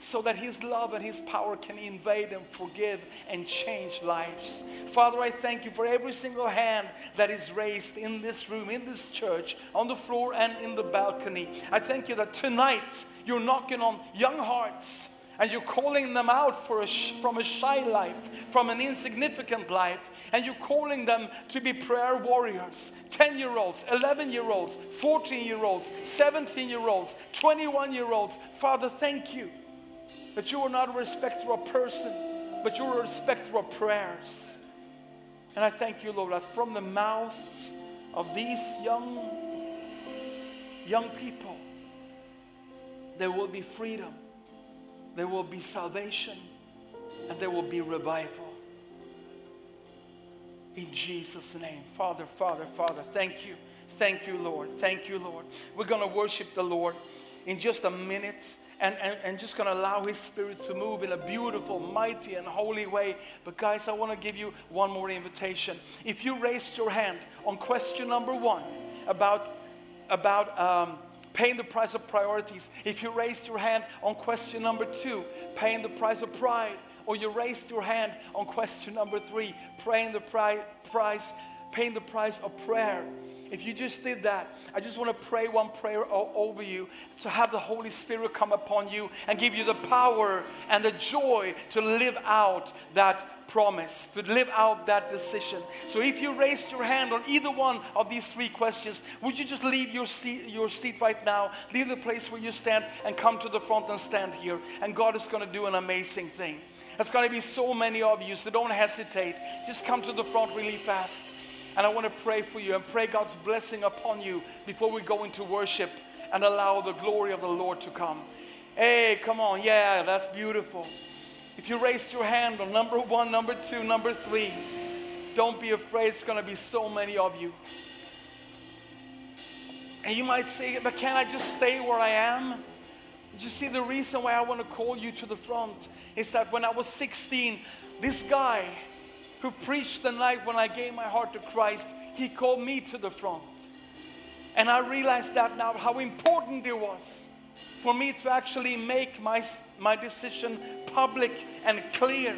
so that his love and his power can invade and forgive and change lives. Father, I thank you for every single hand that is raised in this room, in this church, on the floor and in the balcony. I thank you that tonight you're knocking on young hearts and you're calling them out for a from a shy life, from an insignificant life, and you're calling them to be prayer warriors. 10-year-olds, 11-year-olds, 14-year-olds, 17-year-olds, 21-year-olds. Father, thank you that you are not a respecter of person, but you're a respecter of prayers. And I thank you, Lord, that from the mouths of these young, young people, there will be freedom, there will be salvation, and there will be revival. In Jesus' name. Father, Father, Father, thank you. Thank you, Lord. Thank you, Lord. We're going to worship the Lord in just a minute and, and, and just going to allow His Spirit to move in a beautiful, mighty, and holy way. But guys, I want to give you one more invitation. If you raised your hand on question number one about, about um, paying the price of priorities, if you raised your hand on question number two, paying the price of pride, or you raised your hand on question number three, praying the pri price, paying the price of prayer, If you just did that, I just want to pray one prayer over you to have the Holy Spirit come upon you and give you the power and the joy to live out that promise, to live out that decision. So if you raised your hand on either one of these three questions, would you just leave your seat, your seat right now, leave the place where you stand and come to the front and stand here. And God is going to do an amazing thing. There's going to be so many of you, so don't hesitate. Just come to the front really fast. And I want to pray for you and pray God's blessing upon you before we go into worship and allow the glory of the Lord to come. Hey, come on. Yeah, that's beautiful. If you raised your hand on number 1, number 2, number 3, don't be afraid. It's going to be so many of you. And you might say, "But can I just stay where I am?" Did you see the reason why I want to call you to the front is that when I was 16, this guy who preached the night when I gave my heart to Christ, he called me to the front. And I realized that now how important it was for me to actually make my my decision public and clear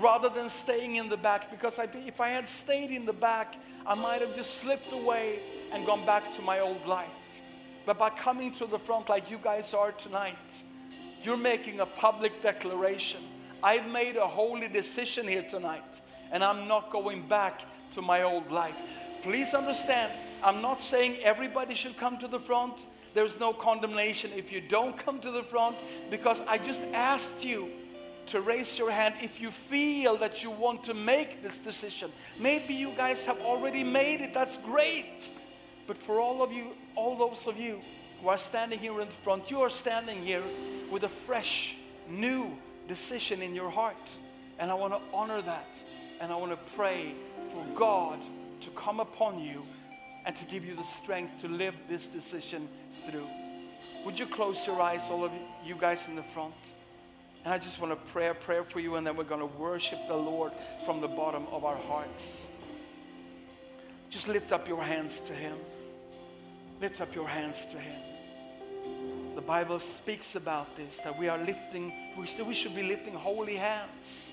rather than staying in the back because I if I had stayed in the back, I might have just slipped away and gone back to my old life. But by coming to the front like you guys are tonight, you're making a public declaration I've made a holy decision here tonight and I'm not going back to my old life. Please understand, I'm not saying everybody should come to the front. There's no condemnation if you don't come to the front because I just asked you to raise your hand if you feel that you want to make this decision. Maybe you guys have already made it. That's great. But for all of you, all those of you who are standing here in front, you are standing here with a fresh, new decision in your heart. And I want to honor that. And I want to pray for God to come upon you and to give you the strength to live this decision through. Would you close your eyes, all of you guys in the front? And I just want to pray a prayer for you, and then we're going to worship the Lord from the bottom of our hearts. Just lift up your hands to Him. Lift up your hands to Him. The Bible speaks about this, that we are lifting, we should be lifting holy hands.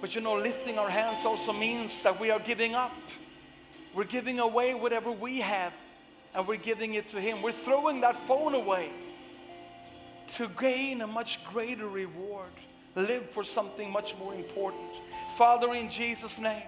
But you know, lifting our hands also means that we are giving up. We're giving away whatever we have, and we're giving it to Him. We're throwing that phone away to gain a much greater reward. Live for something much more important. Father, in Jesus' name,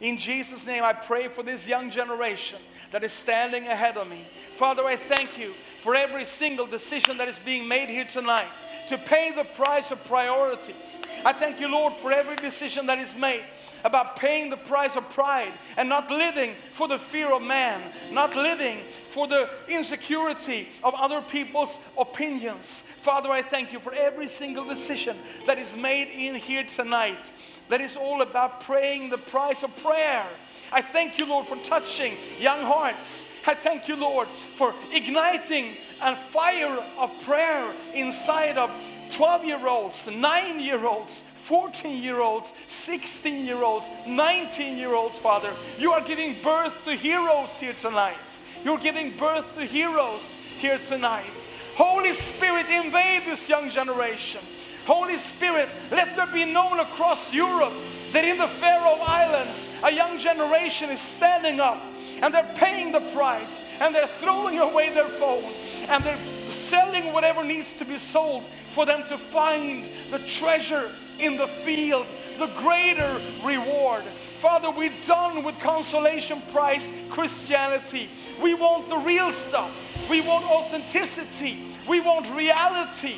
in Jesus' name, I pray for this young generation that is standing ahead of me. Father, I thank you for every single decision that is being made here tonight to pay the price of priorities. I thank you, Lord, for every decision that is made about paying the price of pride and not living for the fear of man, not living for the insecurity of other people's opinions. Father, I thank you for every single decision that is made in here tonight that is all about praying the price of prayer. I thank you, Lord, for touching young hearts. I thank you, Lord, for igniting a fire of prayer inside of 12-year-olds, 9-year-olds, 14-year-olds, 16-year-olds, 19-year-olds, Father. You are giving birth to heroes here tonight. You're giving birth to heroes here tonight. Holy Spirit, invade this young generation. Holy Spirit, let there be known across Europe that in the Faroe Islands, a young generation is standing up and they're paying the price and they're throwing away their phone and they're selling whatever needs to be sold for them to find the treasure in the field, the greater reward. Father, we're done with consolation prize Christianity. We want the real stuff. We want authenticity. We want reality.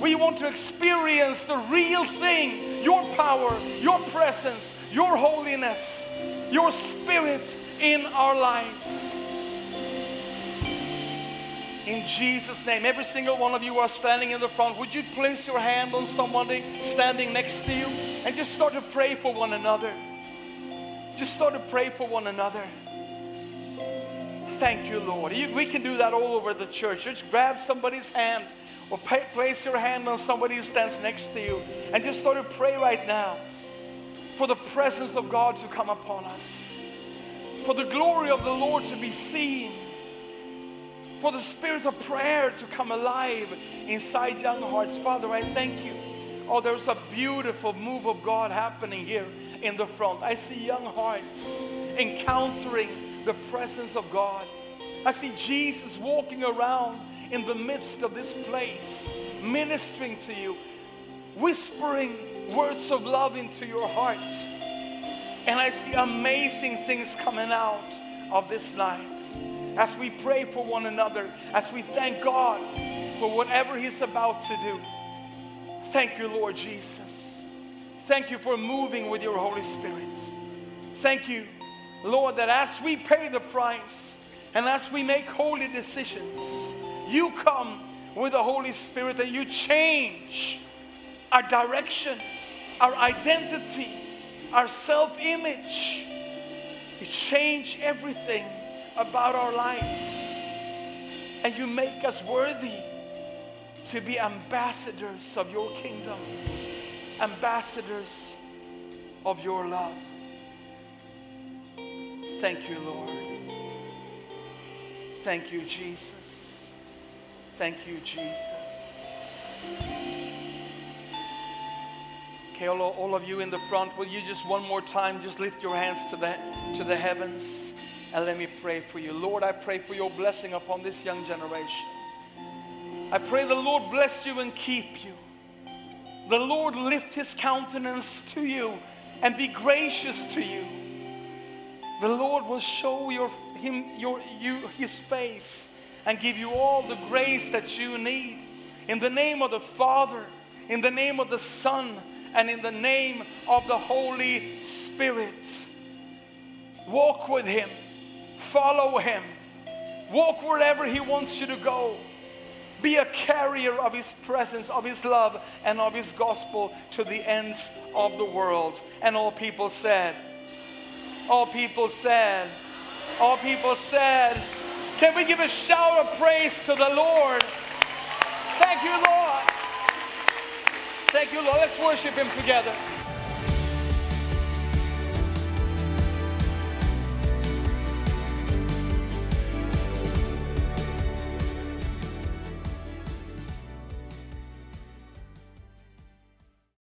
We want to experience the real thing, your power, your presence, your holiness, your spirit in our lives. In Jesus' name, every single one of you who are standing in the front, would you place your hand on somebody standing next to you and just start to pray for one another? Just start to pray for one another. Thank you, Lord. You, we can do that all over the church. Just grab somebody's hand or place your hand on somebody who stands next to you and just start to pray right now for the presence of God to come upon us, for the glory of the Lord to be seen, for the spirit of prayer to come alive inside young hearts. Father, I thank you. Oh, there's a beautiful move of God happening here in the front. I see young hearts encountering the presence of God. I see Jesus walking around in the midst of this place, ministering to you, whispering words of love into your heart. And I see amazing things coming out of this night. As we pray for one another, as we thank God for whatever he's about to do. Thank you, Lord Jesus. Thank you for moving with your Holy Spirit. Thank you, Lord, that as we pay the price and as we make holy decisions, You come with the Holy Spirit and you change our direction, our identity, our self-image. You change everything about our lives. And you make us worthy to be ambassadors of your kingdom, ambassadors of your love. Thank you, Lord. Thank you, Jesus. Thank you, Jesus. Okay, all, all of you in the front, will you just one more time just lift your hands to the, to the heavens and let me pray for you. Lord, I pray for your blessing upon this young generation. I pray the Lord bless you and keep you. The Lord lift his countenance to you and be gracious to you. The Lord will show your him your you his face and give you all the grace that you need. In the name of the Father, in the name of the Son, and in the name of the Holy Spirit. Walk with Him. Follow Him. Walk wherever He wants you to go. Be a carrier of His presence, of His love, and of His gospel to the ends of the world. And all people said, all people said, all people said, Can we give a shout of praise to the Lord? Thank you, Lord. Thank you, Lord. Let's worship him together.